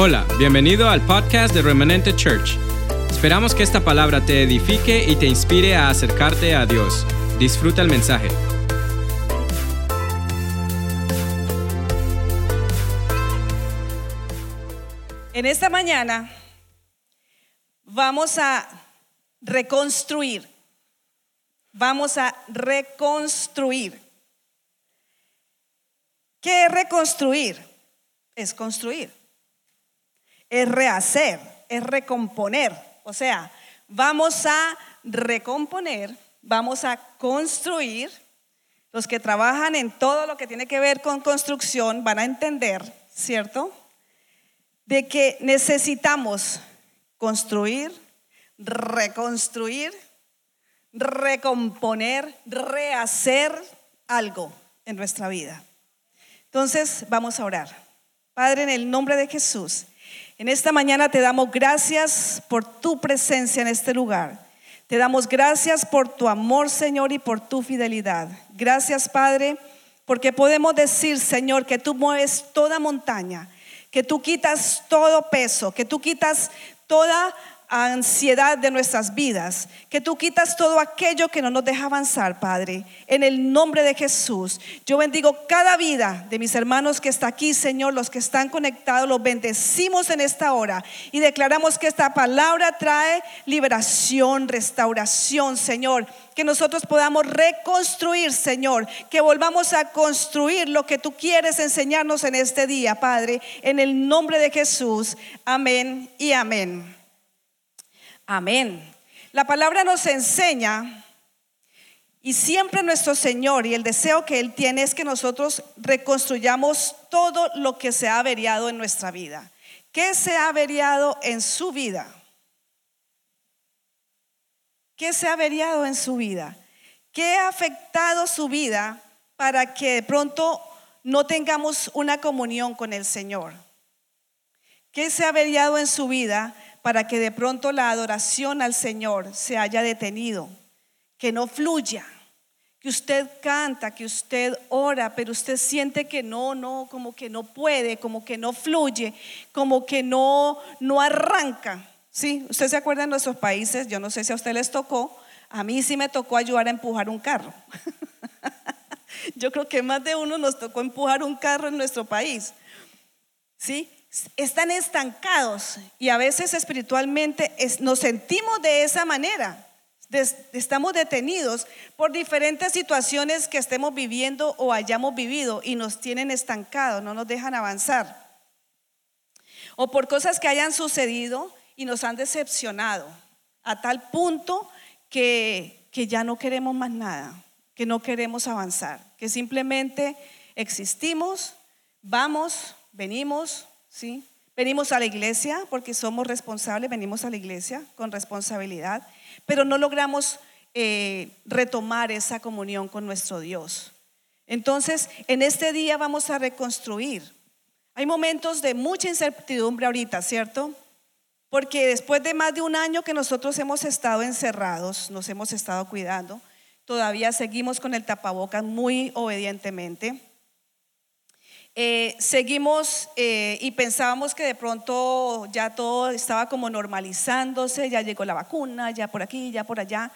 Hola, bienvenido al podcast de Remanente Church. Esperamos que esta palabra te edifique y te inspire a acercarte a Dios. Disfruta el mensaje. En esta mañana vamos a reconstruir. Vamos a reconstruir. ¿Qué es reconstruir? Es construir es rehacer, es recomponer. O sea, vamos a recomponer, vamos a construir. Los que trabajan en todo lo que tiene que ver con construcción van a entender, ¿cierto? De que necesitamos construir, reconstruir, recomponer, rehacer algo en nuestra vida. Entonces, vamos a orar. Padre, en el nombre de Jesús, en esta mañana te damos gracias por tu presencia en este lugar. Te damos gracias por tu amor, Señor, y por tu fidelidad. Gracias, Padre, porque podemos decir, Señor, que tú mueves toda montaña, que tú quitas todo peso, que tú quitas toda ansiedad de nuestras vidas, que tú quitas todo aquello que no nos deja avanzar, Padre. En el nombre de Jesús, yo bendigo cada vida de mis hermanos que está aquí, Señor, los que están conectados, los bendecimos en esta hora y declaramos que esta palabra trae liberación, restauración, Señor. Que nosotros podamos reconstruir, Señor, que volvamos a construir lo que tú quieres enseñarnos en este día, Padre, en el nombre de Jesús. Amén y amén. Amén. La palabra nos enseña y siempre nuestro Señor y el deseo que Él tiene es que nosotros reconstruyamos todo lo que se ha averiado en nuestra vida. ¿Qué se ha averiado en su vida? ¿Qué se ha averiado en su vida? ¿Qué ha afectado su vida para que de pronto no tengamos una comunión con el Señor? ¿Qué se ha averiado en su vida para que de pronto la adoración al Señor se haya detenido, que no fluya, que usted canta, que usted ora, pero usted siente que no, no, como que no puede, como que no fluye, como que no, no arranca. ¿Sí? ¿Usted se acuerda en nuestros países? Yo no sé si a usted les tocó, a mí sí me tocó ayudar a empujar un carro. Yo creo que más de uno nos tocó empujar un carro en nuestro país. ¿Sí? Están estancados y a veces espiritualmente nos sentimos de esa manera. estamos detenidos por diferentes situaciones que estemos viviendo o hayamos vivido y nos tienen estancados, no nos dejan avanzar. O por cosas que hayan sucedido y nos han decepcionado a tal punto que, que ya no queremos más nada, que no queremos avanzar, que simplemente existimos, vamos, venimos, ¿sí? Venimos a la iglesia porque somos responsables, venimos a la iglesia con responsabilidad, pero no logramos eh, retomar esa comunión con nuestro Dios. Entonces, en este día vamos a reconstruir. Hay momentos de mucha incertidumbre ahorita, ¿cierto? Porque después de más de un año que nosotros hemos estado encerrados, nos hemos estado cuidando, todavía seguimos con el tapabocas muy obedientemente. Eh, seguimos eh, y pensábamos que de pronto ya todo estaba como normalizándose, ya llegó la vacuna, ya por aquí, ya por allá,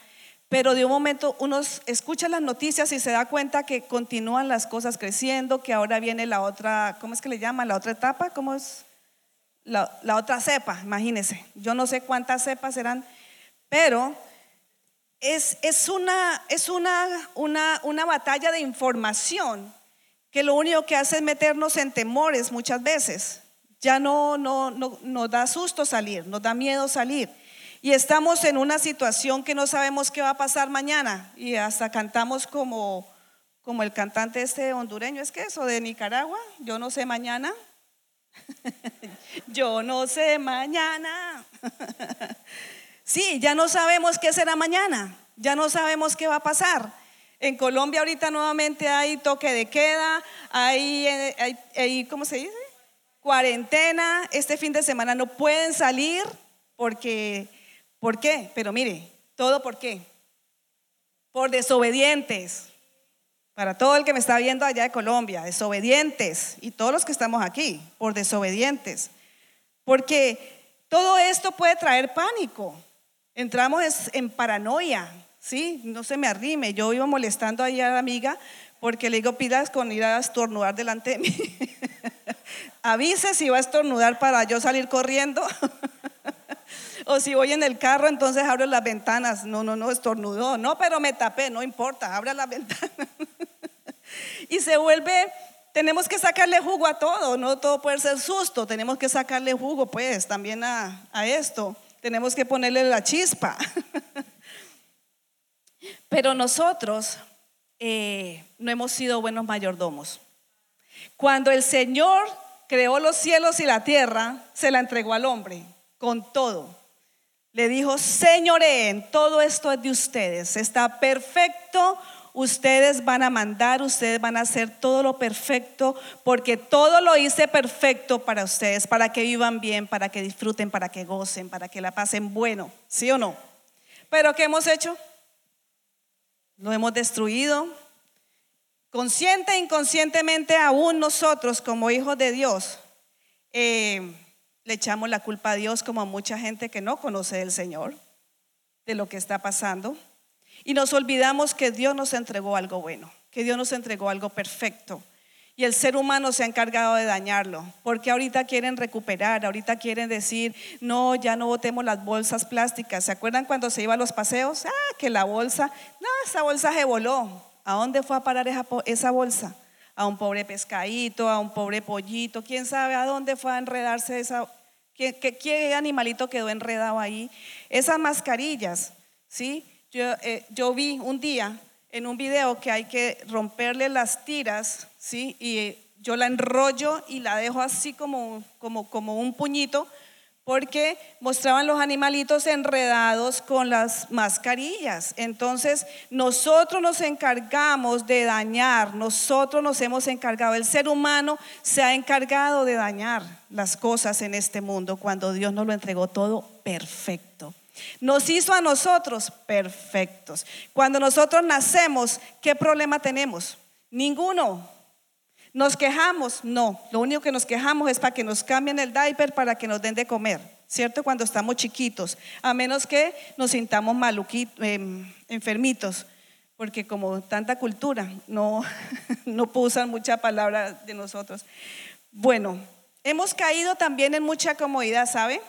pero de un momento uno escucha las noticias y se da cuenta que continúan las cosas creciendo, que ahora viene la otra, ¿cómo es que le llaman? La otra etapa, ¿cómo es? La, otra cepa, imagínense. Yo no sé cuántas cepas serán, pero es, es, una, es una, una, una batalla de información que lo único que hace es meternos en temores muchas veces. Ya no, no, no nos da susto salir, nos da miedo salir. Y estamos en una situación que no sabemos qué va a pasar mañana. Y hasta cantamos como, como el cantante este hondureño, ¿es que eso de Nicaragua? Yo no sé mañana. Yo no sé mañana. sí, ya no sabemos qué será mañana. Ya no sabemos qué va a pasar. En Colombia ahorita nuevamente hay toque de queda, hay, eh, hay, ¿cómo se dice? Cuarentena. Este fin de semana no pueden salir porque, ¿por qué? Pero mire, todo por qué. Por desobedientes. Para todo el que me está viendo allá de Colombia, desobedientes. Y todos los que estamos aquí, por desobedientes. Porque todo esto puede traer pánico. Entramos en paranoia, ¿sí? No se me arrime. Yo iba molestando ahí a la amiga porque le digo, pidas con ir a estornudar delante de mí. Avise si va a estornudar para yo salir corriendo. o si voy en el carro, entonces abro las ventanas. No, no, no, estornudó. No, pero me tapé, no importa, abre la ventana. y se vuelve, tenemos que sacarle jugo a todo, no todo puede ser susto, tenemos que sacarle jugo pues también a, esto. Tenemos que ponerle la chispa. Pero nosotros eh, no hemos sido buenos mayordomos. Cuando el Señor creó los cielos y la tierra, se la entregó al hombre con todo. Le dijo, señoreen, todo esto es de ustedes, está perfecto, ustedes van a mandar, ustedes van a hacer todo lo perfecto, porque todo lo hice perfecto para ustedes, para que vivan bien, para que disfruten, para que gocen, para que la pasen bueno, ¿sí o no? Pero ¿qué hemos hecho? Lo hemos destruido. Consciente e inconscientemente aún nosotros como hijos de Dios eh, le echamos la culpa a Dios como a mucha gente que no conoce del Señor, de lo que está pasando. Y nos olvidamos que Dios nos entregó algo bueno, que Dios nos entregó algo perfecto. Y el ser humano se ha encargado de dañarlo, porque ahorita quieren recuperar, ahorita quieren decir, no, ya no botemos las bolsas plásticas. ¿Se acuerdan cuando se iba a los paseos? Ah, que la bolsa, no, esa bolsa se voló. ¿A dónde fue a parar esa, bolsa? A un pobre pescadito, a un pobre pollito, quién sabe a dónde fue a enredarse esa, qué, qué, animalito quedó enredado ahí. Esas mascarillas, ¿sí? Eh, yo vi un día en un video que hay que romperle las tiras, ¿sí? Y yo la enrollo y la dejo así como, como, como un puñito, porque mostraban los animalitos enredados con las mascarillas. Entonces, nosotros nos encargamos de dañar, nosotros nos hemos encargado, el ser humano se ha encargado de dañar las cosas en este mundo cuando Dios nos lo entregó todo perfecto. Nos hizo a nosotros perfectos. Cuando nosotros nacemos, ¿qué problema tenemos? Ninguno. ¿Nos quejamos? No. Lo único que nos quejamos es para que nos cambien el diaper para que nos den de comer, ¿cierto? Cuando estamos chiquitos. A menos que nos sintamos maluquitos, em, enfermitos. Porque como tanta cultura, no, no usan mucha palabra de nosotros. Bueno, hemos caído también en mucha comodidad, ¿sabe?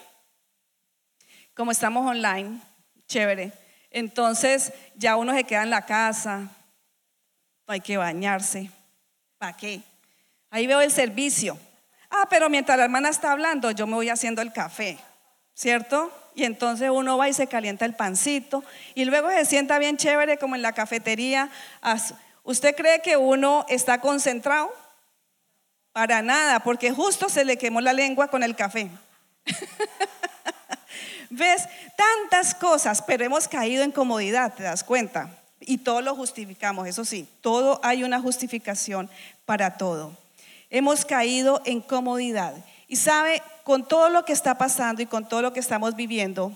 como estamos online, chévere. Entonces ya uno se queda en la casa, no hay que bañarse. ¿Para qué? Ahí veo el servicio. Ah, pero mientras la hermana está hablando, yo me voy haciendo el café, ¿cierto? Y entonces uno va y se calienta el pancito y luego se sienta bien chévere como en la cafetería. ¿Usted cree que uno está concentrado? Para nada, porque justo se le quemó la lengua con el café. ¿Ves? Tantas cosas, pero hemos caído en comodidad, ¿te das cuenta? Y todo lo justificamos, eso sí, todo hay una justificación para todo. Hemos caído en comodidad. Y sabe, con todo lo que está pasando y con todo lo que estamos viviendo,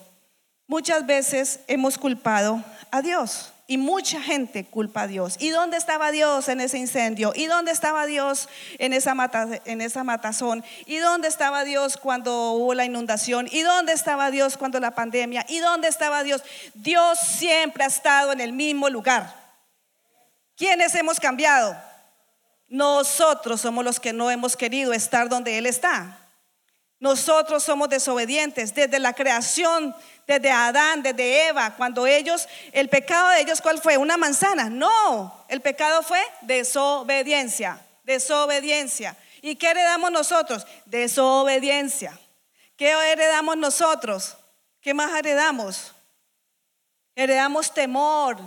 muchas veces hemos culpado a Dios. Y mucha gente culpa a Dios. ¿Y dónde estaba Dios en ese incendio? ¿Y dónde estaba Dios en esa, en esa matazón? ¿Y dónde estaba Dios cuando hubo la inundación? ¿Y dónde estaba Dios cuando la pandemia? ¿Y dónde estaba Dios? Dios siempre ha estado en el mismo lugar. ¿Quiénes hemos cambiado? Nosotros somos los que no hemos querido estar donde Él está. Nosotros somos desobedientes desde la creación desde Adán, desde Eva, cuando ellos, el pecado de ellos, ¿cuál fue? Una manzana. No, el pecado fue desobediencia, desobediencia. ¿Y qué heredamos nosotros? Desobediencia. ¿Qué heredamos nosotros? ¿Qué más heredamos? Heredamos temor,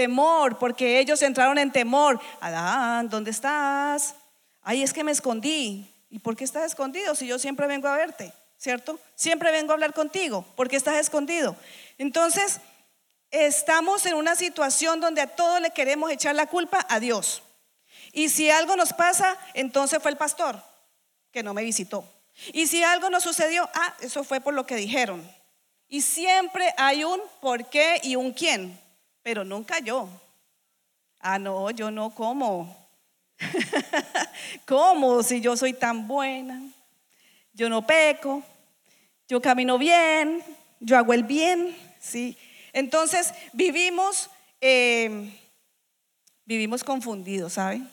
temor, porque ellos entraron en temor. Adán, ¿dónde estás? Ay, es que me escondí. ¿Y por qué estás escondido si yo siempre vengo a verte? ¿cierto? Siempre vengo a hablar contigo porque estás escondido. Entonces, estamos en una situación donde a todos le queremos echar la culpa a Dios. Y si algo nos pasa, entonces fue el pastor que no me visitó. Y si algo nos sucedió, ah, eso fue por lo que dijeron. Y siempre hay un por qué y un quién, pero nunca yo. Ah, no, yo no como. ¿Cómo si yo soy tan buena? yo no peco, yo camino bien, yo hago el bien, ¿sí? Entonces vivimos, eh, vivimos confundidos, ¿saben?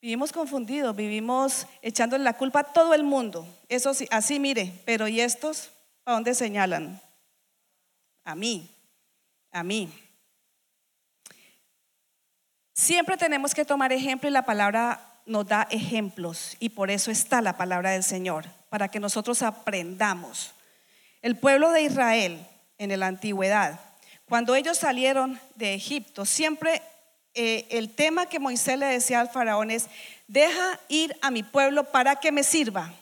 Vivimos confundidos, vivimos echándole la culpa a todo el mundo. Eso sí, así mire, pero ¿y estos a dónde señalan? A mí, a mí. Siempre tenemos que tomar ejemplo y la palabra nos da ejemplos y por eso está la palabra del Señor, para que nosotros aprendamos. El pueblo de Israel en la antigüedad, cuando ellos salieron de Egipto, siempre eh, el tema que Moisés le decía al faraón es, deja ir a mi pueblo para que me sirva.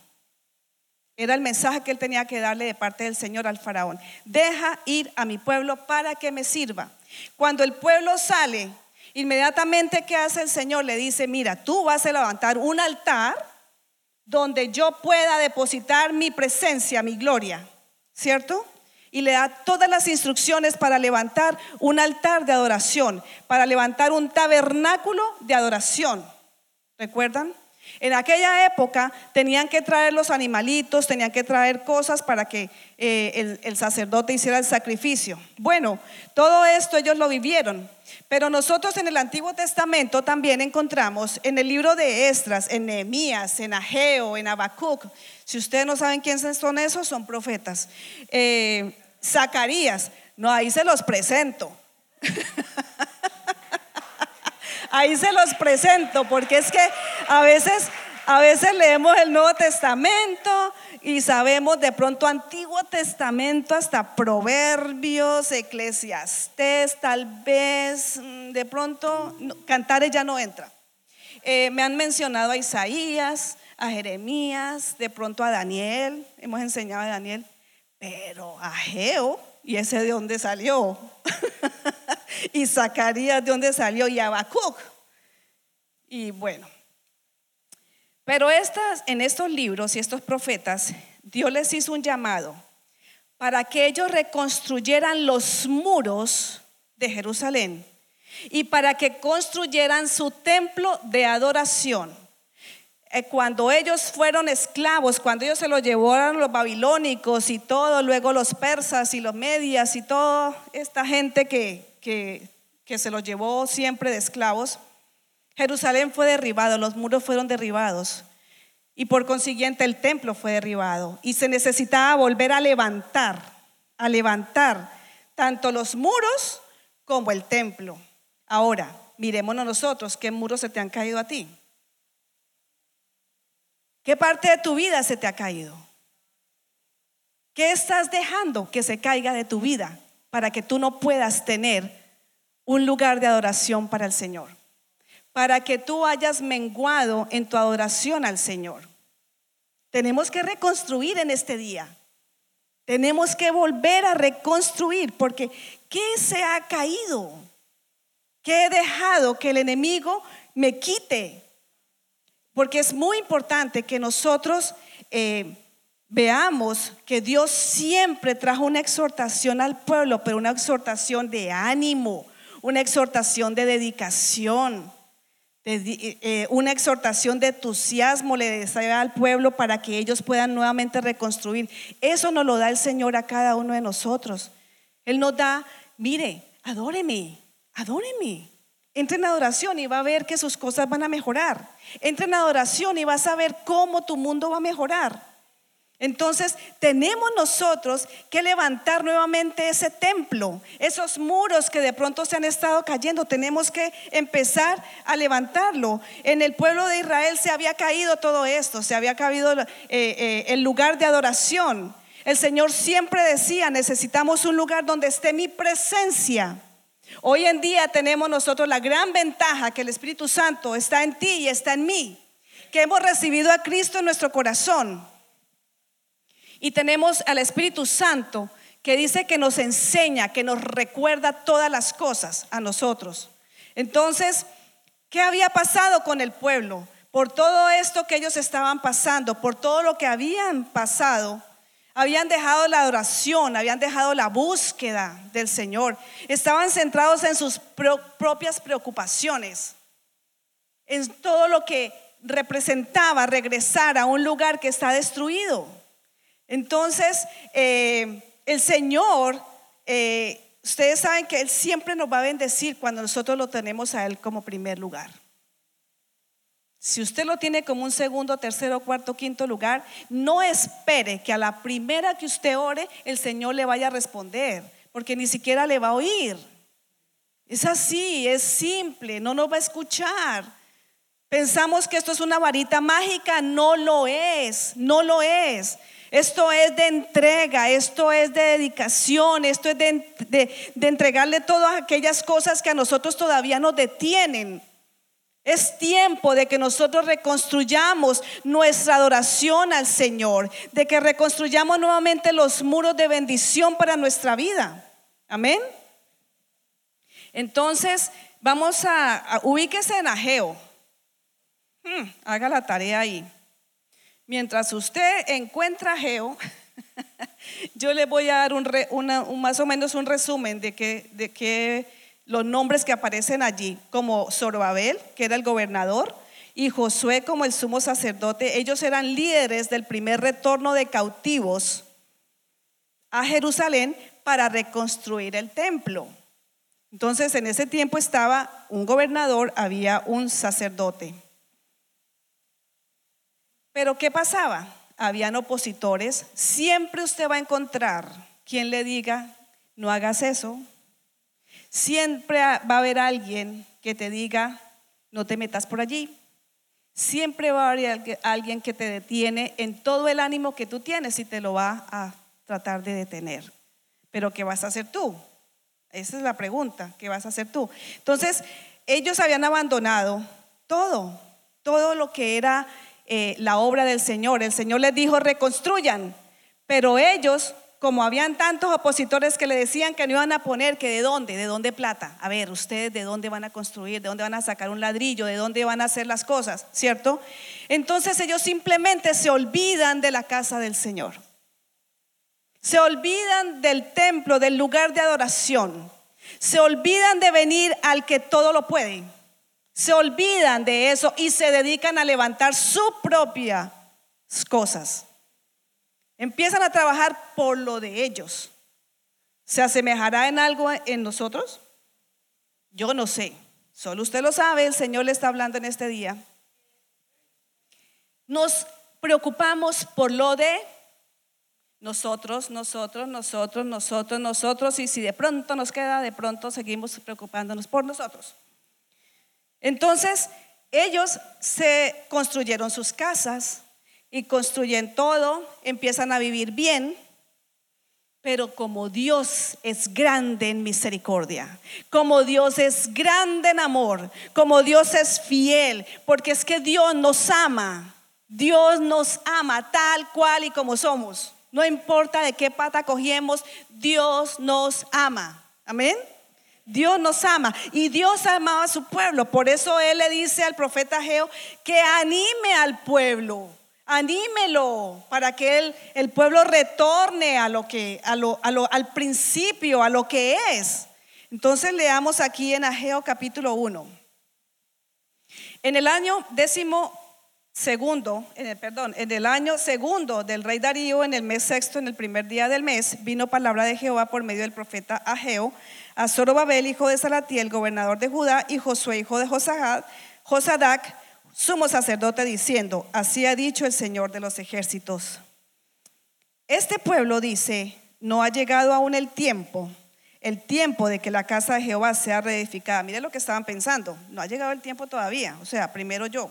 Era el mensaje que él tenía que darle de parte del Señor al faraón. Deja ir a mi pueblo para que me sirva. Cuando el pueblo sale, inmediatamente ¿qué hace el Señor? Le dice, mira, tú vas a levantar un altar donde yo pueda depositar mi presencia, mi gloria. ¿Cierto? y le da todas las instrucciones para levantar un altar de adoración, para levantar un tabernáculo de adoración. ¿Recuerdan? En aquella época tenían que traer los animalitos, tenían que traer cosas para que eh, el, sacerdote hiciera el sacrificio. Bueno, todo esto ellos lo vivieron, pero nosotros en el Antiguo Testamento también encontramos en el libro de Estras, en Nehemías, en Ageo, en Habacuc. Si ustedes no saben quiénes son esos, son profetas. Eh, Zacarías, no, ahí se los presento. ahí se los presento, porque es que a veces, a veces leemos el Nuevo Testamento y sabemos de pronto Antiguo Testamento hasta Proverbios, Eclesiastés, tal vez, mm, de pronto Cantares ya no entra. Eh, me han mencionado a Isaías, a Jeremías, de pronto a Daniel, hemos enseñado a Daniel. Pero Ageo, ¿y ese de dónde salió? y Zacarías, ¿de dónde salió? Y Habacuc. Y bueno, pero estas, en estos libros y estos profetas, Dios les hizo un llamado para que ellos reconstruyeran los muros de Jerusalén y para que construyeran su templo de adoración. Eh, cuando ellos fueron esclavos, cuando ellos se los llevaron los babilónicos y todo, luego los persas y los medias y toda esta gente que, que, que se los llevó siempre de esclavos, Jerusalén fue derribado, los muros fueron derribados y por consiguiente el templo fue derribado y se necesitaba volver a levantar, a levantar tanto los muros como el templo. Ahora, miremonos nosotros, ¿qué muros se te han caído a ti? ¿Qué parte de tu vida se te ha caído? ¿Qué estás dejando que se caiga de tu vida para que tú no puedas tener un lugar de adoración para el Señor? Para que tú hayas menguado en tu adoración al Señor. Tenemos que reconstruir en este día. Tenemos que volver a reconstruir porque ¿qué se ha caído? ¿Qué he dejado que el enemigo me quite? Porque es muy importante que nosotros eh, veamos que Dios siempre trajo una exhortación al pueblo, pero una exhortación de ánimo, una exhortación de dedicación, una exhortación de entusiasmo le desea al pueblo para que ellos puedan nuevamente reconstruir. Eso nos lo da el Señor a cada uno de nosotros. Él nos da, mire, adóreme, adóreme. Entra en adoración y va a ver que sus cosas van a mejorar. Entra en adoración y vas a ver cómo tu mundo va a mejorar. Entonces tenemos nosotros que levantar nuevamente ese templo, esos muros que de pronto se han estado cayendo, tenemos que empezar a levantarlo. En el pueblo de Israel se había caído todo esto, se había caído eh, eh, el lugar de adoración. El Señor siempre decía, necesitamos un lugar donde esté mi presencia. Hoy en día tenemos nosotros la gran ventaja que el Espíritu Santo está en ti y está en mí, que hemos recibido a Cristo en nuestro corazón. Y tenemos al Espíritu Santo que dice que nos enseña, que nos recuerda todas las cosas a nosotros. Entonces, ¿qué había pasado con el pueblo? Por todo esto que ellos estaban pasando, por todo lo que habían pasado, habían dejado la adoración, habían dejado la búsqueda del Señor. Estaban centrados en sus propias preocupaciones, en todo lo que representaba regresar a un lugar que está destruido. Entonces, eh, el Señor, eh, ustedes saben que Él siempre nos va a bendecir cuando nosotros lo tenemos a Él como primer lugar. Si usted lo tiene como un segundo, tercero, cuarto, quinto lugar, no espere que a la primera que usted ore el Señor le vaya a responder, porque ni siquiera le va a oír. Es así, es simple, no nos va a escuchar. Pensamos que esto es una varita mágica, no lo es, no lo es. Esto es de entrega, esto es de dedicación, esto es de, de entregarle todas aquellas cosas que a nosotros todavía nos detienen. Es tiempo de que nosotros reconstruyamos nuestra adoración al Señor, de que reconstruyamos nuevamente los muros de bendición para nuestra vida. Amén. Entonces, vamos a, ubíquese en Ageo. Hmm, haga la tarea ahí. Mientras usted encuentra Ageo, yo le voy a dar un, más o menos un resumen de que, de que los nombres que aparecen allí, como Zorobabel, que era el gobernador, y Josué como el sumo sacerdote, ellos eran líderes del primer retorno de cautivos a Jerusalén para reconstruir el templo. Entonces, en ese tiempo estaba un gobernador, había un sacerdote. Pero ¿qué pasaba? Habían opositores. Siempre usted va a encontrar quien le diga, no hagas eso, Siempre va a haber alguien que te diga, no te metas por allí. Siempre va a haber alguien que te detiene en todo el ánimo que tú tienes y te lo va a tratar de detener. Pero ¿qué vas a hacer tú? Esa es la pregunta, ¿qué vas a hacer tú? Entonces, ellos habían abandonado todo, todo lo que era eh, la obra del Señor. El Señor les dijo, reconstruyan, pero ellos como habían tantos opositores que le decían que no iban a poner, que de dónde, de dónde plata. A ver, ustedes de dónde van a construir, de dónde van a sacar un ladrillo, de dónde van a hacer las cosas, ¿cierto? Entonces ellos simplemente se olvidan de la casa del Señor. Se olvidan del templo, del lugar de adoración. Se olvidan de venir al que todo lo puede. Se olvidan de eso y se dedican a levantar sus propias cosas. Empiezan a trabajar por lo de ellos. ¿Se asemejará en algo en nosotros? Yo no sé. Solo usted lo sabe, el Señor le está hablando en este día. Nos preocupamos por lo de nosotros, nosotros, nosotros, nosotros, nosotros, y si de pronto nos queda, de pronto seguimos preocupándonos por nosotros. Entonces, ellos se construyeron sus casas, y construyen todo, empiezan a vivir bien, pero como Dios es grande en misericordia, como Dios es grande en amor, como Dios es fiel, porque es que Dios nos ama, Dios nos ama tal cual y como somos. No importa de qué pata cogemos, Dios nos ama. Amén. Dios nos ama y Dios amaba a su pueblo. Por eso Él le dice al profeta Geo que anime al pueblo anímelo para que el, pueblo retorne a lo que, a lo, al principio, a lo que es. Entonces leamos aquí en Ageo capítulo 1. En el año décimo segundo, en el, perdón, en el año segundo del rey Darío, en el mes sexto, en el primer día del mes, vino palabra de Jehová por medio del profeta Ageo a Zorobabel, hijo de Salatiel, gobernador de Judá, y Josué, hijo de Josadac, Josadac sumo sacerdote diciendo, así ha dicho el Señor de los ejércitos. Este pueblo dice, no ha llegado aún el tiempo, el tiempo de que la casa de Jehová sea reedificada. Mire lo que estaban pensando, no ha llegado el tiempo todavía, o sea, primero yo.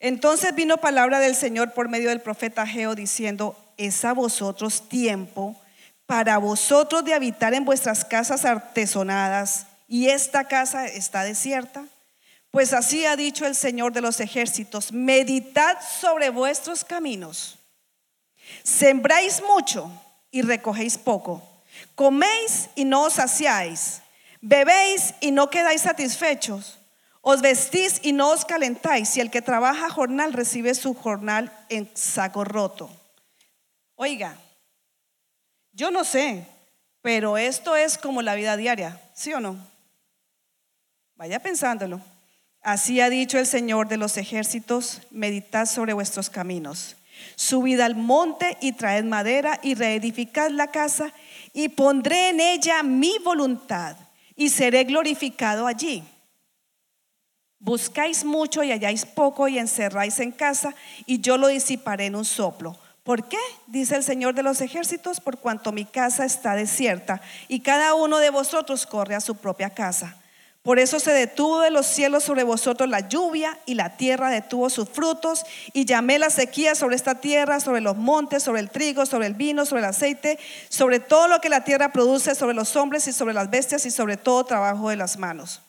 Entonces vino palabra del Señor por medio del profeta Geo diciendo, es a vosotros tiempo para vosotros de habitar en vuestras casas artesonadas y esta casa está desierta. Pues así ha dicho el Señor de los ejércitos, meditad sobre vuestros caminos. Sembráis mucho y recogéis poco. Coméis y no os saciáis. Bebéis y no quedáis satisfechos. Os vestís y no os calentáis. Y el que trabaja jornal recibe su jornal en saco roto. Oiga, yo no sé, pero esto es como la vida diaria, ¿sí o no? Vaya pensándolo. Así ha dicho el Señor de los ejércitos, meditad sobre vuestros caminos. Subid al monte y traed madera y reedificad la casa y pondré en ella mi voluntad y seré glorificado allí. Buscáis mucho y halláis poco y encerráis en casa y yo lo disiparé en un soplo. ¿Por qué? Dice el Señor de los ejércitos, por cuanto mi casa está desierta y cada uno de vosotros corre a su propia casa. Por eso se detuvo de los cielos sobre vosotros la lluvia y la tierra detuvo sus frutos y llamé la sequía sobre esta tierra, sobre los montes, sobre el trigo, sobre el vino, sobre el aceite, sobre todo lo que la tierra produce, sobre los hombres y sobre las bestias y sobre todo trabajo de las manos.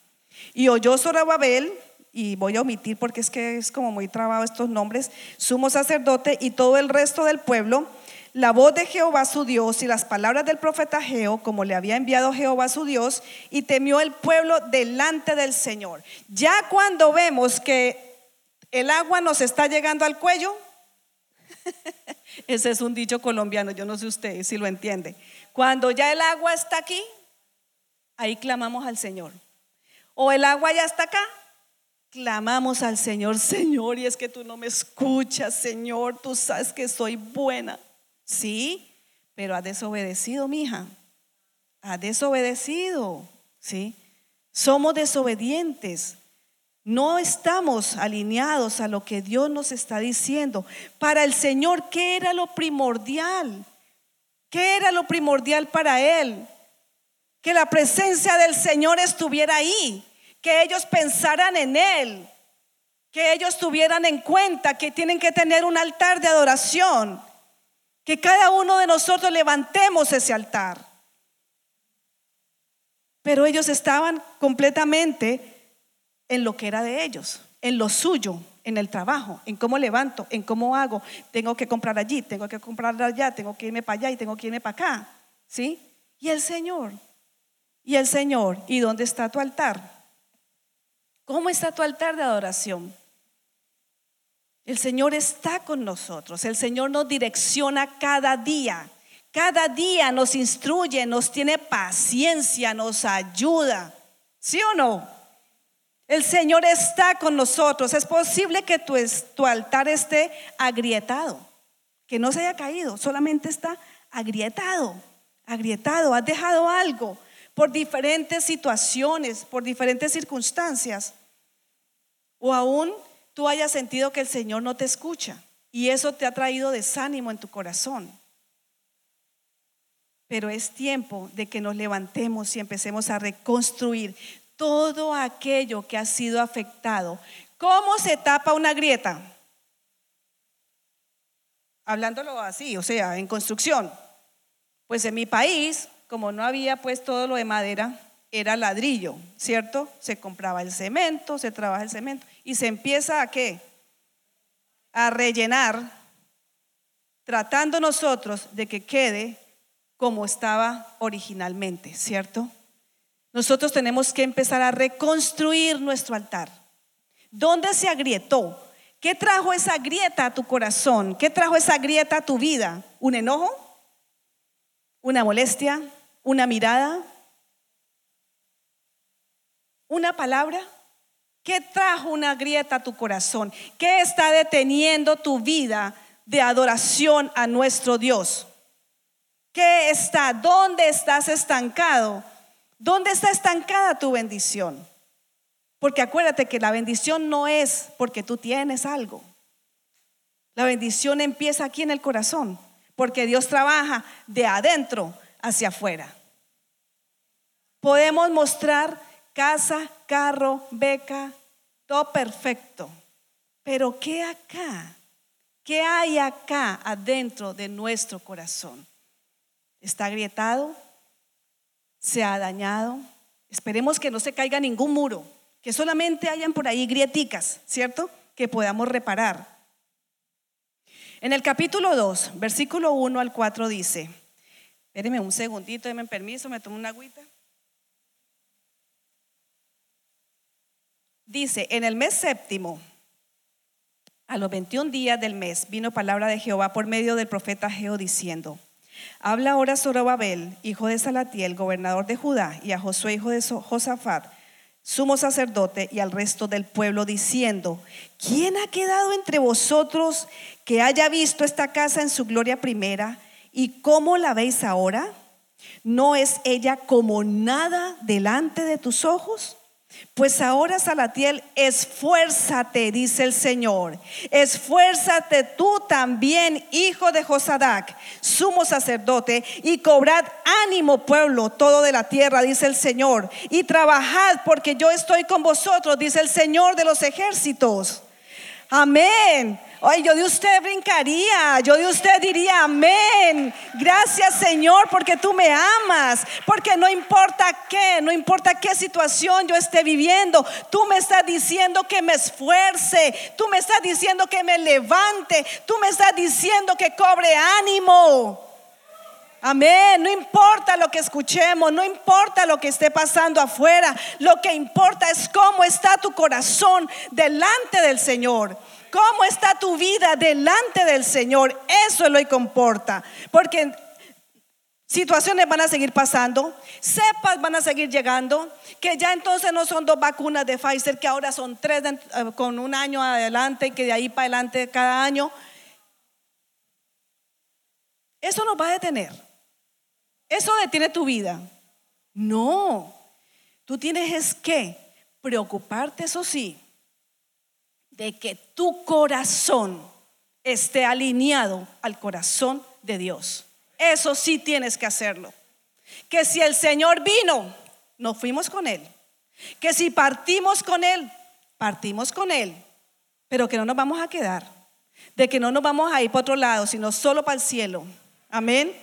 Y oyó Zorobabel, y voy a omitir porque es que es como muy trabado estos nombres, sumo sacerdote y todo el resto del pueblo, la voz de Jehová su Dios y las palabras del profeta Geo, como le había enviado Jehová su Dios, y temió el pueblo delante del Señor. Ya cuando vemos que el agua nos está llegando al cuello, ese es un dicho colombiano, yo no sé usted si lo entiende. Cuando ya el agua está aquí, ahí clamamos al Señor. O el agua ya está acá, clamamos al Señor, Señor, y es que tú no me escuchas, Señor, tú sabes que soy buena. Sí, pero ha desobedecido, mi hija. Ha desobedecido, ¿sí? Somos desobedientes. No estamos alineados a lo que Dios nos está diciendo. Para el Señor, ¿qué era lo primordial? ¿Qué era lo primordial para Él? Que la presencia del Señor estuviera ahí, que ellos pensaran en Él, que ellos tuvieran en cuenta que tienen que tener un altar de adoración que cada uno de nosotros levantemos ese altar. Pero ellos estaban completamente en lo que era de ellos, en lo suyo, en el trabajo, en cómo levanto, en cómo hago. Tengo que comprar allí, tengo que comprar allá, tengo que irme para allá y tengo que irme para acá. ¿Sí? Y el Señor. Y el Señor. ¿Y dónde está tu altar? ¿Cómo está tu altar de adoración? El Señor está con nosotros, el Señor nos direcciona cada día, cada día nos instruye, nos tiene paciencia, nos ayuda. ¿Sí o no? El Señor está con nosotros. Es posible que tu, altar esté agrietado, que no se haya caído, solamente está agrietado, agrietado. Has dejado algo por diferentes situaciones, por diferentes circunstancias. O aún tú hayas sentido que el Señor no te escucha y eso te ha traído desánimo en tu corazón. Pero es tiempo de que nos levantemos y empecemos a reconstruir todo aquello que ha sido afectado. ¿Cómo se tapa una grieta? Hablándolo así, o sea, en construcción. Pues en mi país, como no había pues todo lo de madera, era ladrillo, ¿cierto? Se compraba el cemento, se trabaja el cemento y se empieza a qué? A rellenar, tratando nosotros de que quede como estaba originalmente, ¿cierto? Nosotros tenemos que empezar a reconstruir nuestro altar. ¿Dónde se agrietó? ¿Qué trajo esa grieta a tu corazón? ¿Qué trajo esa grieta a tu vida? ¿Un enojo? ¿Una molestia? ¿Una mirada? una palabra? ¿Qué trajo una grieta a tu corazón? ¿Qué está deteniendo tu vida de adoración a nuestro Dios? ¿Qué está? ¿Dónde estás estancado? ¿Dónde está estancada tu bendición? Porque acuérdate que la bendición no es porque tú tienes algo. La bendición empieza aquí en el corazón, porque Dios trabaja de adentro hacia afuera. Podemos mostrar casa, carro, beca, todo perfecto. Pero ¿qué acá? ¿Qué hay acá adentro de nuestro corazón? ¿Está agrietado? ¿Se ha dañado? Esperemos que no se caiga ningún muro, que solamente hayan por ahí grieticas, ¿cierto? Que podamos reparar. En el capítulo 2, versículo 1 al 4 dice, espérenme un segundito, denme permiso, me tomo una agüita. Dice, en el mes séptimo, a los 21 días del mes, vino palabra de Jehová por medio del profeta Geo diciendo, habla ahora Zorobabel, hijo de Salatiel, gobernador de Judá, y a Josué, hijo de Josafat, sumo sacerdote y al resto del pueblo diciendo, ¿quién ha quedado entre vosotros que haya visto esta casa en su gloria primera? ¿Y cómo la veis ahora? ¿No es ella como nada delante de tus ojos? Pues ahora, Salatiel, esfuérzate, dice el Señor. Esfuérzate tú también, hijo de Josadac, sumo sacerdote, y cobrad ánimo, pueblo, todo de la tierra, dice el Señor. Y trabajad, porque yo estoy con vosotros, dice el Señor de los ejércitos. Amén. Ay, yo de usted brincaría, yo de usted diría, amén. Gracias Señor porque tú me amas, porque no importa qué, no importa qué situación yo esté viviendo, tú me estás diciendo que me esfuerce, tú me estás diciendo que me levante, tú me estás diciendo que cobre ánimo. Amén. No importa lo que escuchemos, no importa lo que esté pasando afuera. Lo que importa es cómo está tu corazón delante del Señor. ¿Cómo está tu vida delante del Señor? Eso es lo que importa. Porque situaciones van a seguir pasando, cepas van a seguir llegando, que ya entonces no son dos vacunas de Pfizer, que ahora son tres eh, con un año adelante y que de ahí para adelante cada año. Eso nos va a detener. Eso detiene tu vida. No, tú tienes que preocuparte, eso sí, de que tu corazón esté alineado al corazón de Dios. Eso sí tienes que hacerlo. Que si el Señor vino, nos fuimos con Él. Que si partimos con Él, partimos con Él. Pero que no nos vamos a quedar. De que no nos vamos a ir para otro lado, sino solo para el cielo. Amén.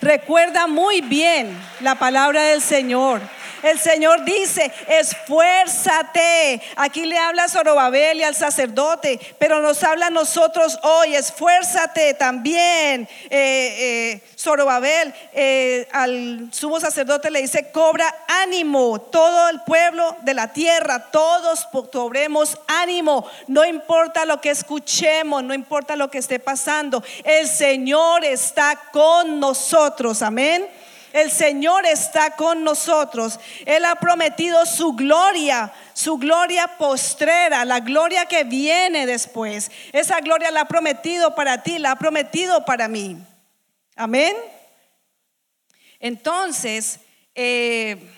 Recuerda muy bien la palabra del Señor. El Señor dice, esfuérzate. Aquí le habla a Zorobabel y al sacerdote, pero nos habla a nosotros hoy, esfuérzate también. Eh, eh, Zorobabel eh, al sumo sacerdote le dice, cobra ánimo, todo el pueblo de la tierra, todos cobremos ánimo, no importa lo que escuchemos, no importa lo que esté pasando, el Señor está con nosotros, amén. El Señor está con nosotros. Él ha prometido su gloria, su gloria postrera, la gloria que viene después. Esa gloria la ha prometido para ti, la ha prometido para mí. Amén. Entonces, eh,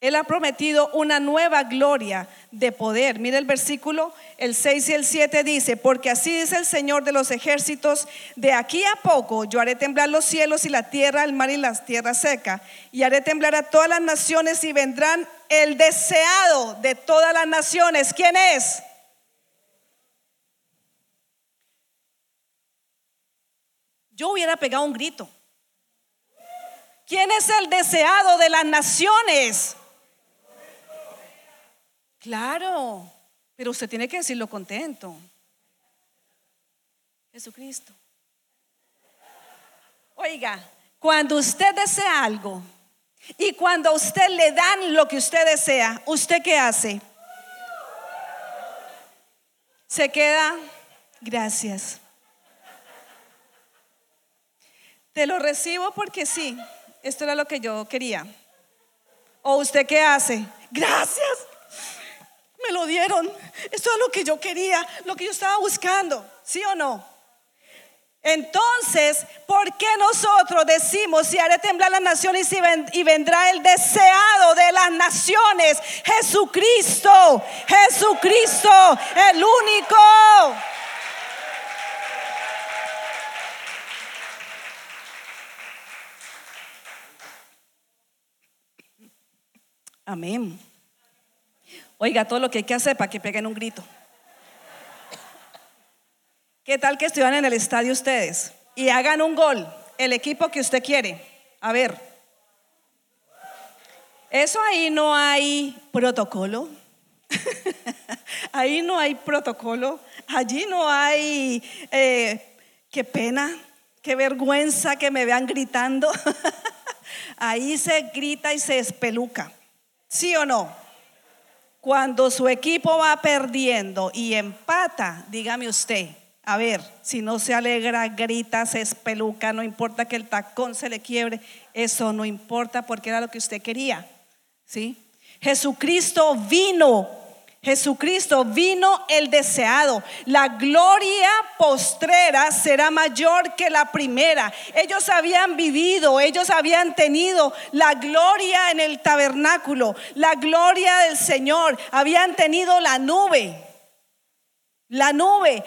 Él ha prometido una nueva gloria de poder. Mire el versículo, el 6 y el 7 dice, porque así dice el Señor de los ejércitos, de aquí a poco yo haré temblar los cielos y la tierra, el mar y la tierra seca, y haré temblar a todas las naciones y vendrán el deseado de todas las naciones. ¿Quién es? Yo hubiera pegado un grito. ¿Quién es el deseado de las naciones? Claro, pero usted tiene que decirlo contento. Jesucristo. Oiga, cuando usted desea algo y cuando a usted le dan lo que usted desea, ¿usted qué hace? Se queda, gracias. Te lo recibo porque sí, esto era lo que yo quería. ¿O usted qué hace? Gracias. Me lo dieron. Esto es lo que yo quería, lo que yo estaba buscando. ¿Sí o no? Entonces, ¿por qué nosotros decimos, si haré temblar las naciones y vendrá el deseado de las naciones? Jesucristo, Jesucristo, el único. Amén. Oiga, todo lo que hay que hacer para que peguen un grito. ¿Qué tal que estuvieran en el estadio ustedes y hagan un gol, el equipo que usted quiere? A ver. Eso ahí no hay protocolo. ahí no hay protocolo. Allí no hay, eh, qué pena, qué vergüenza que me vean gritando. ahí se grita y se espeluca. ¿Sí o no? Cuando su equipo va perdiendo y empata, dígame usted, a ver, si no se alegra, grita, se espeluca, no importa que el tacón se le quiebre, eso no importa porque era lo que usted quería, ¿sí? Jesucristo vino Jesucristo vino el deseado. La gloria postrera será mayor que la primera. Ellos habían vivido, ellos habían tenido la gloria en el tabernáculo, la gloria del Señor, habían tenido la nube. La nube,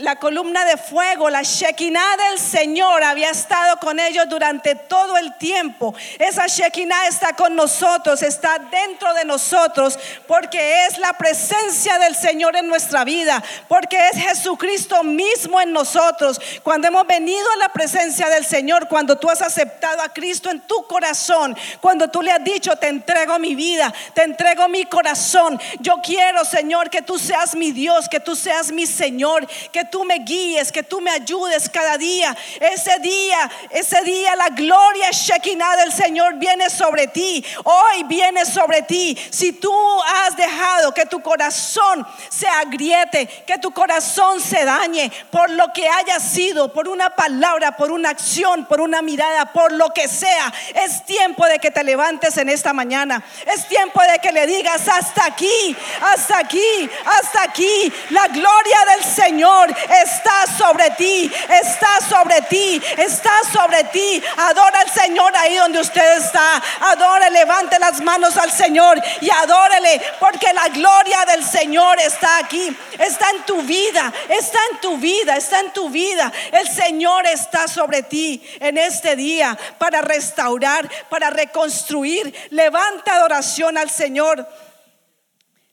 la columna de fuego, la Shekinah del Señor había estado con ellos durante todo el tiempo. Esa Shekinah está con nosotros, está dentro de nosotros, porque es la presencia del Señor en nuestra vida, porque es Jesucristo mismo en nosotros. Cuando hemos venido a la presencia del Señor, cuando tú has aceptado a Cristo en tu corazón, cuando tú le has dicho, te entrego mi vida, te entrego mi corazón, yo quiero, Señor, que tú seas mi Dios que tú seas mi Señor, que tú me guíes, que tú me ayudes cada día. Ese día, ese día la gloria Shekinah del Señor viene sobre ti. Hoy viene sobre ti. Si tú has dejado que tu corazón se agriete, que tu corazón se dañe por lo que haya sido, por una palabra, por una acción, por una mirada, por lo que sea, es tiempo de que te levantes en esta mañana. Es tiempo de que le digas hasta aquí, hasta aquí, hasta aquí. La gloria del Señor está sobre ti, está sobre ti, está sobre ti. Adora al Señor ahí donde usted está. Adore, levante las manos al Señor y adórele, porque la gloria del Señor está aquí, está en tu vida, está en tu vida, está en tu vida. El Señor está sobre ti en este día para restaurar, para reconstruir. Levanta adoración al Señor.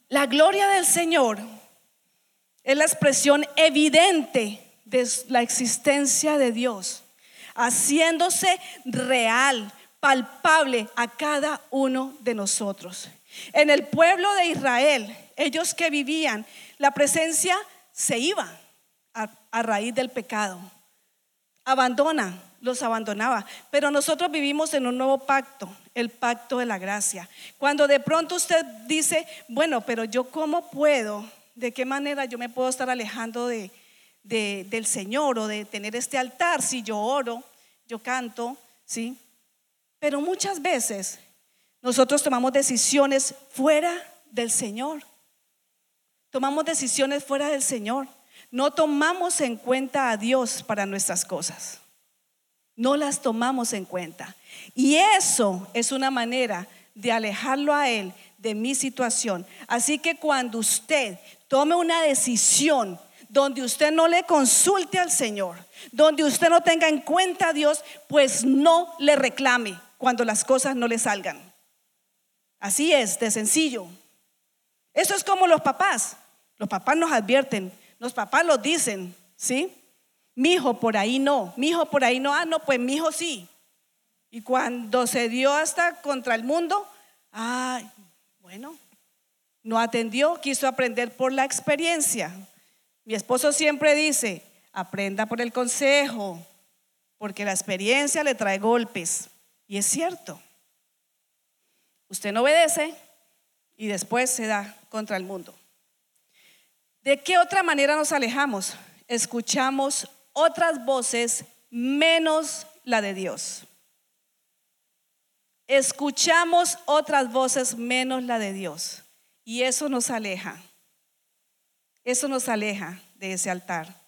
La gloria del Señor es la expresión evidente de la existencia de Dios, haciéndose real, palpable a cada uno de nosotros. En el pueblo de Israel, ellos que vivían, la presencia se iba a, raíz del pecado. Abandona, los abandonaba. Pero nosotros vivimos en un nuevo pacto, el pacto de la gracia. Cuando de pronto usted dice, bueno, pero yo cómo puedo de qué manera yo me puedo estar alejando de, del Señor o de tener este altar si yo oro, yo canto, ¿sí? Pero muchas veces nosotros tomamos decisiones fuera del Señor. Tomamos decisiones fuera del Señor. No tomamos en cuenta a Dios para nuestras cosas. No las tomamos en cuenta. Y eso es una manera de alejarlo a Él de mi situación. Así que cuando usted tome una decisión donde usted no le consulte al Señor, donde usted no tenga en cuenta a Dios, pues no le reclame cuando las cosas no le salgan. Así es, de sencillo. Eso es como los papás. Los papás nos advierten, los papás los dicen, ¿sí? Mi hijo por ahí no, mi hijo por ahí no, ah, no, pues mi hijo sí. Y cuando se dio hasta contra el mundo, ay, bueno, no atendió, quiso aprender por la experiencia. Mi esposo siempre dice, aprenda por el consejo, porque la experiencia le trae golpes. Y es cierto. Usted no obedece y después se da contra el mundo. ¿De qué otra manera nos alejamos? Escuchamos otras voces menos la de Dios. Escuchamos otras voces menos la de Dios. Y eso nos aleja. Eso nos aleja de ese altar.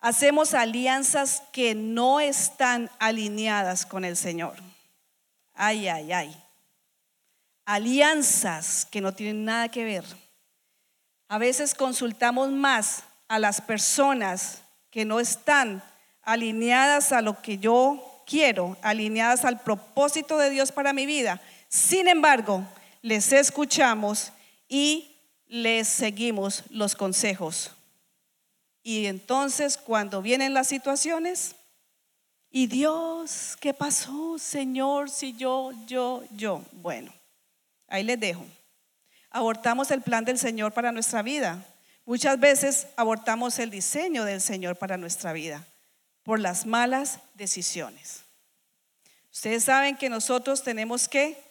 Hacemos alianzas que no están alineadas con el Señor. Ay, ay, ay. Alianzas que no tienen nada que ver. A veces consultamos más a las personas que no están alineadas a lo que yo quiero, alineadas al propósito de Dios para mi vida. Sin embargo, les escuchamos y les seguimos los consejos. Y entonces cuando vienen las situaciones, y Dios, ¿qué pasó, Señor? Si yo, yo, yo. Bueno, ahí les dejo. Abortamos el plan del Señor para nuestra vida. Muchas veces abortamos el diseño del Señor para nuestra vida por las malas decisiones. Ustedes saben que nosotros tenemos que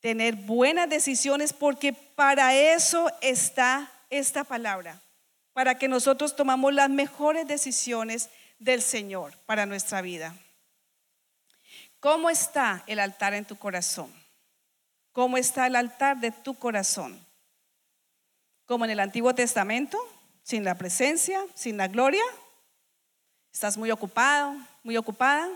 tener buenas decisiones porque para eso está esta palabra, para que nosotros tomamos las mejores decisiones del Señor para nuestra vida. ¿Cómo está el altar en tu corazón? ¿Cómo está el altar de tu corazón? Como en el Antiguo Testamento, sin la presencia, sin la gloria. Estás muy ocupado, muy ocupada.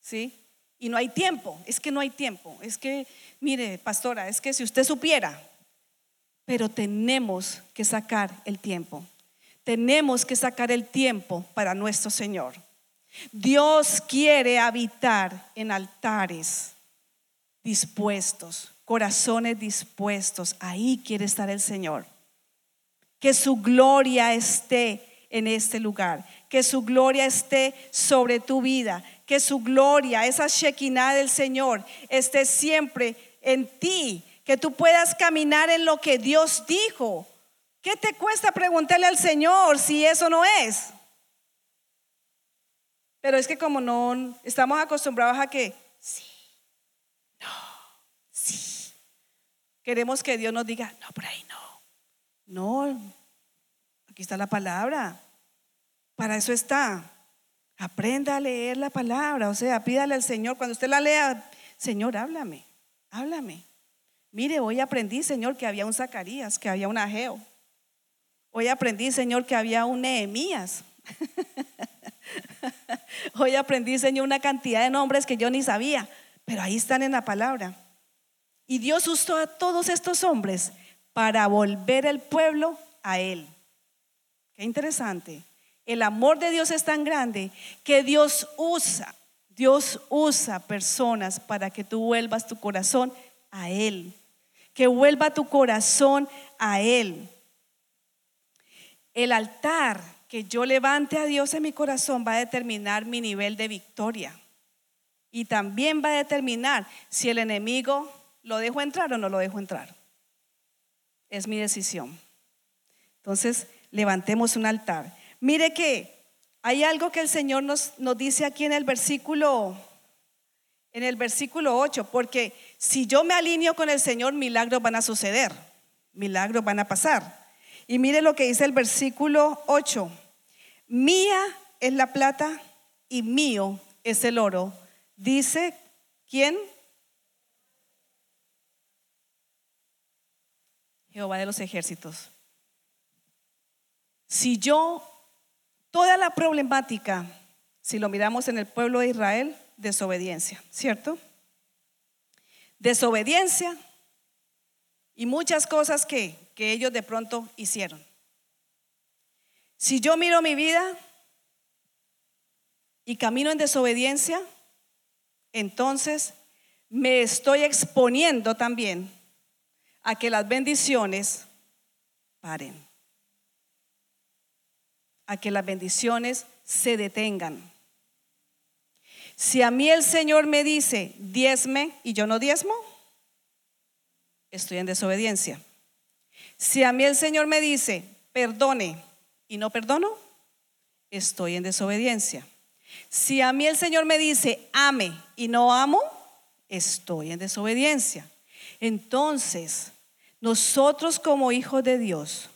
¿Sí? Y no hay tiempo, es que no hay tiempo. Es que, mire, pastora, es que si usted supiera, pero tenemos que sacar el tiempo. Tenemos que sacar el tiempo para nuestro Señor. Dios quiere habitar en altares dispuestos, corazones dispuestos. Ahí quiere estar el Señor. Que su gloria esté en este lugar. Que su gloria esté sobre tu vida. Que su gloria, esa Shekinah del Señor, esté siempre en ti. Que tú puedas caminar en lo que Dios dijo. ¿Qué te cuesta preguntarle al Señor si eso no es? Pero es que como no estamos acostumbrados a que sí, no, sí. Queremos que Dios nos diga, no, por ahí no. No, aquí está la palabra. Para eso está. Aprenda a leer la palabra, o sea, pídale al Señor. Cuando usted la lea, Señor, háblame, háblame. Mire, hoy aprendí, Señor, que había un Zacarías, que había un Ageo. Hoy aprendí, Señor, que había un Nehemías. Hoy aprendí, Señor, una cantidad de nombres que yo ni sabía, pero ahí están en la palabra. Y Dios usó a todos estos hombres para volver el pueblo a Él. Qué interesante. El amor de Dios es tan grande que Dios usa, Dios usa personas para que tú vuelvas tu corazón a Él. Que vuelva tu corazón a Él. El altar que yo levante a Dios en mi corazón va a determinar mi nivel de victoria. Y también va a determinar si el enemigo lo dejo entrar o no lo dejo entrar. Es mi decisión. Entonces, levantemos un altar. Mire que hay algo que el Señor nos, nos dice aquí en el versículo en el versículo 8, porque si yo me alineo con el Señor, milagros van a suceder, milagros van a pasar. Y mire lo que dice el versículo 8. Mía es la plata y mío es el oro. Dice, ¿quién? Jehová de los ejércitos. Si yo, toda la problemática, si lo miramos en el pueblo de Israel, desobediencia, ¿cierto? Desobediencia y muchas cosas que que ellos de pronto hicieron. Si yo miro mi vida y camino en desobediencia, entonces me estoy exponiendo también a que las bendiciones paren, a que las bendiciones se detengan. Si a mí el Señor me dice, diezme y yo no diezmo, estoy en desobediencia. Si a mí el Señor me dice, perdone y no perdono, estoy en desobediencia. Si a mí el Señor me dice, ame y no amo, estoy en desobediencia. Entonces, nosotros como hijos de Dios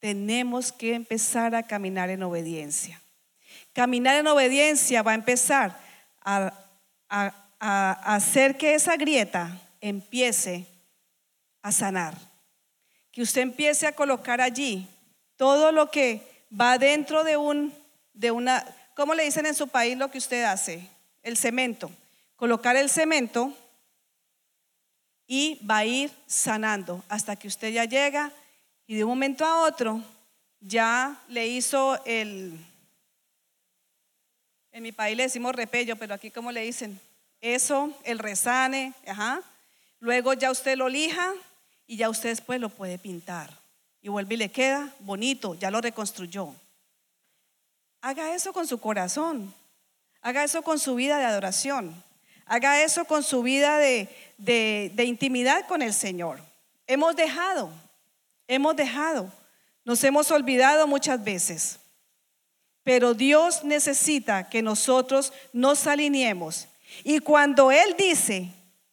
tenemos que empezar a caminar en obediencia. Caminar en obediencia va a empezar a, hacer que esa grieta empiece a sanar que usted empiece a colocar allí todo lo que va dentro de un, de una, ¿cómo le dicen en su país lo que usted hace? El cemento. Colocar el cemento y va a ir sanando hasta que usted ya llega y de un momento a otro ya le hizo el, en mi país le decimos repello, pero aquí ¿cómo le dicen? Eso, el resane, ajá. Luego ya usted lo lija y ya usted después lo puede pintar. Y vuelve y le queda bonito, ya lo reconstruyó. Haga eso con su corazón. Haga eso con su vida de adoración. Haga eso con su vida de, de intimidad con el Señor. Hemos dejado, hemos dejado, nos hemos olvidado muchas veces. Pero Dios necesita que nosotros nos alineemos. Y cuando Él dice,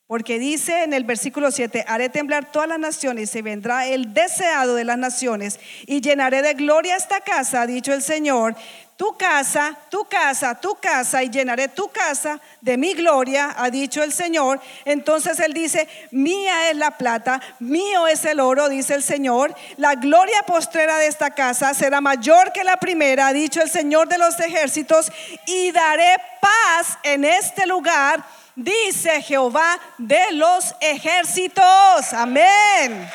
Porque dice en el versículo 7, haré temblar todas las naciones y vendrá el deseado de las naciones y llenaré de gloria esta casa, ha dicho el Señor. Tu casa, tu casa, tu casa y llenaré tu casa de mi gloria, ha dicho el Señor. Entonces él dice, mía es la plata, mío es el oro, dice el Señor. La gloria postrera de esta casa será mayor que la primera, ha dicho el Señor de los ejércitos, y daré paz en este lugar dice Jehová de los ejércitos. Amén.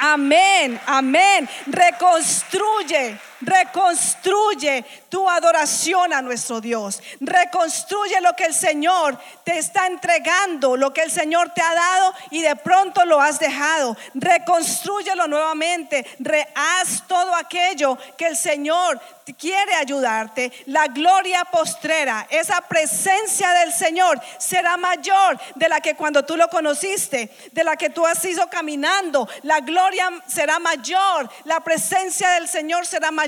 Amén, amén. Reconstruye Reconstruye tu adoración a nuestro Dios. Reconstruye lo que el Señor te está entregando, lo que el Señor te ha dado y de pronto lo has dejado. Reconstrúyelo nuevamente. Rehaz todo aquello que el Señor quiere ayudarte. La gloria postrera, esa presencia del Señor será mayor de la que cuando tú lo conociste, de la que tú has ido caminando. La gloria será mayor, la presencia del Señor será mayor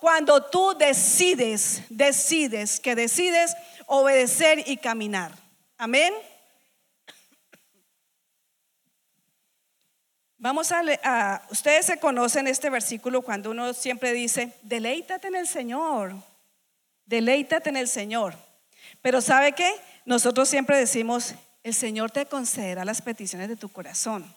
cuando tú decides, decides, que decides obedecer y caminar. Amén. Vamos a, a, ustedes se conocen este versículo cuando uno siempre dice, deleítate en el Señor, deleítate en el Señor. Pero ¿sabe qué? Nosotros siempre decimos, el Señor te concederá las peticiones de tu corazón.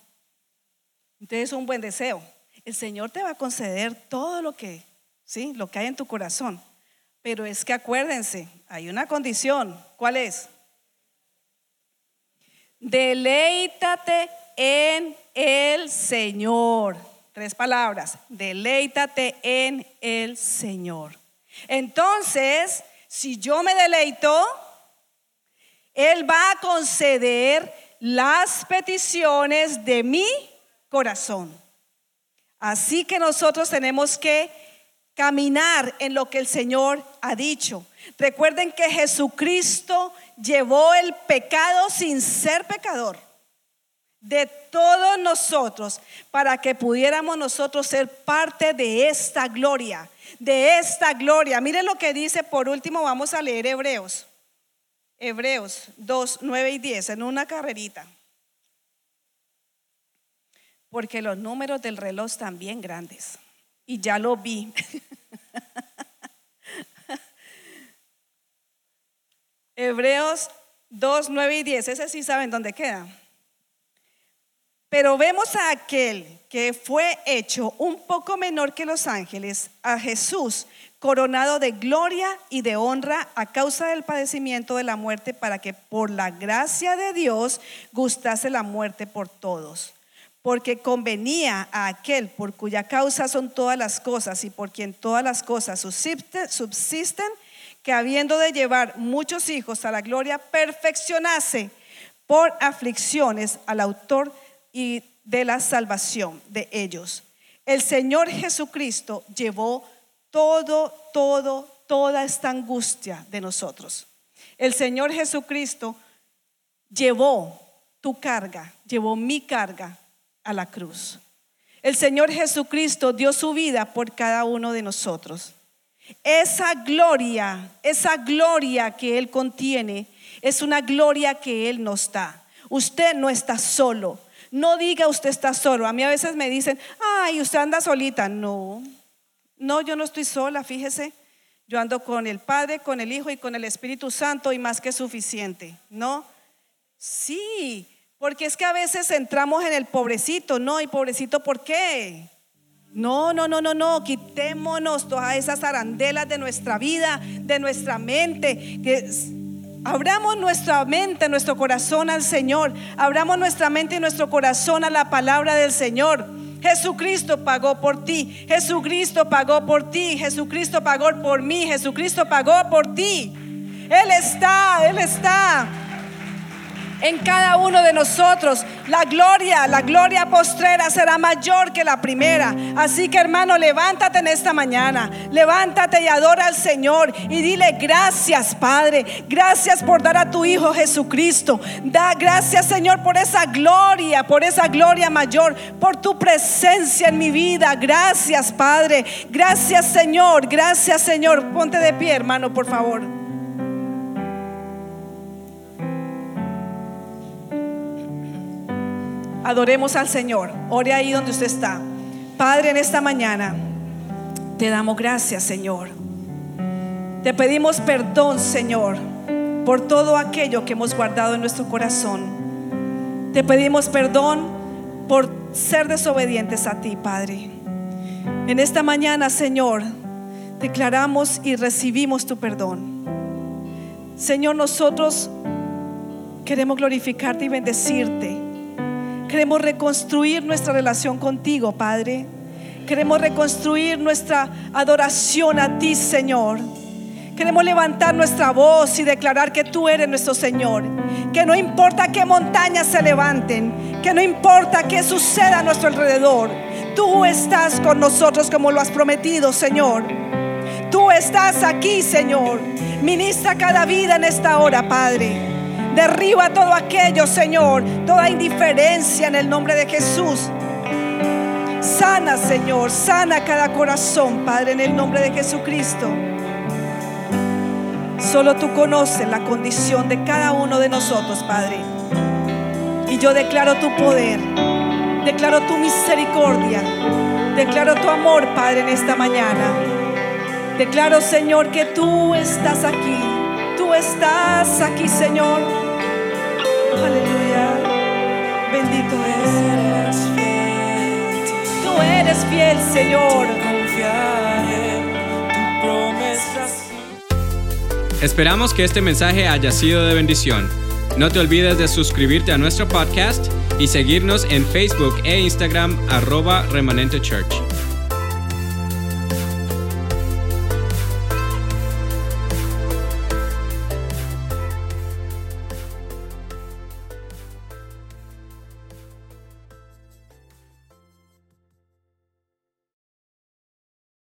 Entonces es un buen deseo el Señor te va a conceder todo lo que, ¿sí? Lo que hay en tu corazón. Pero es que acuérdense, hay una condición. ¿Cuál es? Deleítate en el Señor. Tres palabras. Deleítate en el Señor. Entonces, si yo me deleito, Él va a conceder las peticiones de mi corazón. Así que nosotros tenemos que caminar en lo que el Señor ha dicho. Recuerden que Jesucristo llevó el pecado sin ser pecador de todos nosotros para que pudiéramos nosotros ser parte de esta gloria, de esta gloria. Miren lo que dice, por último vamos a leer Hebreos, Hebreos 2, 9 y 10 en una carrerita porque los números del reloj están bien grandes. Y ya lo vi. Hebreos 2, 9 y 10. Ese sí saben dónde queda. Pero vemos a aquel que fue hecho un poco menor que los ángeles, a Jesús, coronado de gloria y de honra a causa del padecimiento de la muerte, para que por la gracia de Dios gustase la muerte por todos porque convenía a aquel por cuya causa son todas las cosas y por quien todas las cosas subsisten, que habiendo de llevar muchos hijos a la gloria, perfeccionase por aflicciones al autor y de la salvación de ellos. El Señor Jesucristo llevó todo, todo, toda esta angustia de nosotros. El Señor Jesucristo llevó tu carga, llevó mi carga, a la cruz. El Señor Jesucristo dio su vida por cada uno de nosotros. Esa gloria, esa gloria que Él contiene, es una gloria que Él nos da. Usted no está solo. No diga usted está solo. A mí a veces me dicen, ay, usted anda solita. No, no, yo no estoy sola, fíjese. Yo ando con el Padre, con el Hijo y con el Espíritu Santo y más que suficiente. ¿No? Sí, porque es que a veces entramos en el pobrecito, ¿no? ¿Y pobrecito por qué? No, no, no, no, no, quitémonos todas esas arandelas de nuestra vida, de nuestra mente, que abramos nuestra mente, nuestro corazón al Señor, abramos nuestra mente y nuestro corazón a la palabra del Señor. Jesucristo pagó por ti, Jesucristo pagó por ti, Jesucristo pagó por mí, Jesucristo pagó por ti. Él está, Él está en cada uno de nosotros. La gloria, la gloria postrera será mayor que la primera. Así que hermano, levántate en esta mañana. Levántate y adora al Señor y dile gracias, Padre. Gracias por dar a tu Hijo Jesucristo. Da gracias, Señor, por esa gloria, por esa gloria mayor, por tu presencia en mi vida. Gracias, Padre. Gracias, Señor. Gracias, Señor. Ponte de pie, hermano, por favor. Adoremos al Señor. Ore ahí donde usted está. Padre, en esta mañana te damos gracias, Señor. Te pedimos perdón, Señor, por todo aquello que hemos guardado en nuestro corazón. Te pedimos perdón por ser desobedientes a ti, Padre. En esta mañana, Señor, declaramos y recibimos tu perdón. Señor, nosotros queremos glorificarte y bendecirte. Queremos reconstruir nuestra relación contigo, Padre. Queremos reconstruir nuestra adoración a ti, Señor. Queremos levantar nuestra voz y declarar que tú eres nuestro Señor. Que no importa qué montañas se levanten, que no importa qué suceda a nuestro alrededor, tú estás con nosotros como lo has prometido, Señor. Tú estás aquí, Señor. Ministra cada vida en esta hora, Padre. Derriba todo aquello, Señor, toda indiferencia en el nombre de Jesús. Sana, Señor, sana cada corazón, Padre, en el nombre de Jesucristo. Solo tú conoces la condición de cada uno de nosotros, Padre. Y yo declaro tu poder, declaro tu misericordia, declaro tu amor, Padre, en esta mañana. Declaro, Señor, que tú estás aquí. Tú estás aquí, Señor. Aleluya. Bendito eres. Tú eres fiel, Señor. Esperamos que este mensaje haya sido de bendición. No te olvides de suscribirte a nuestro podcast y seguirnos en Facebook e Instagram arroba remanente church.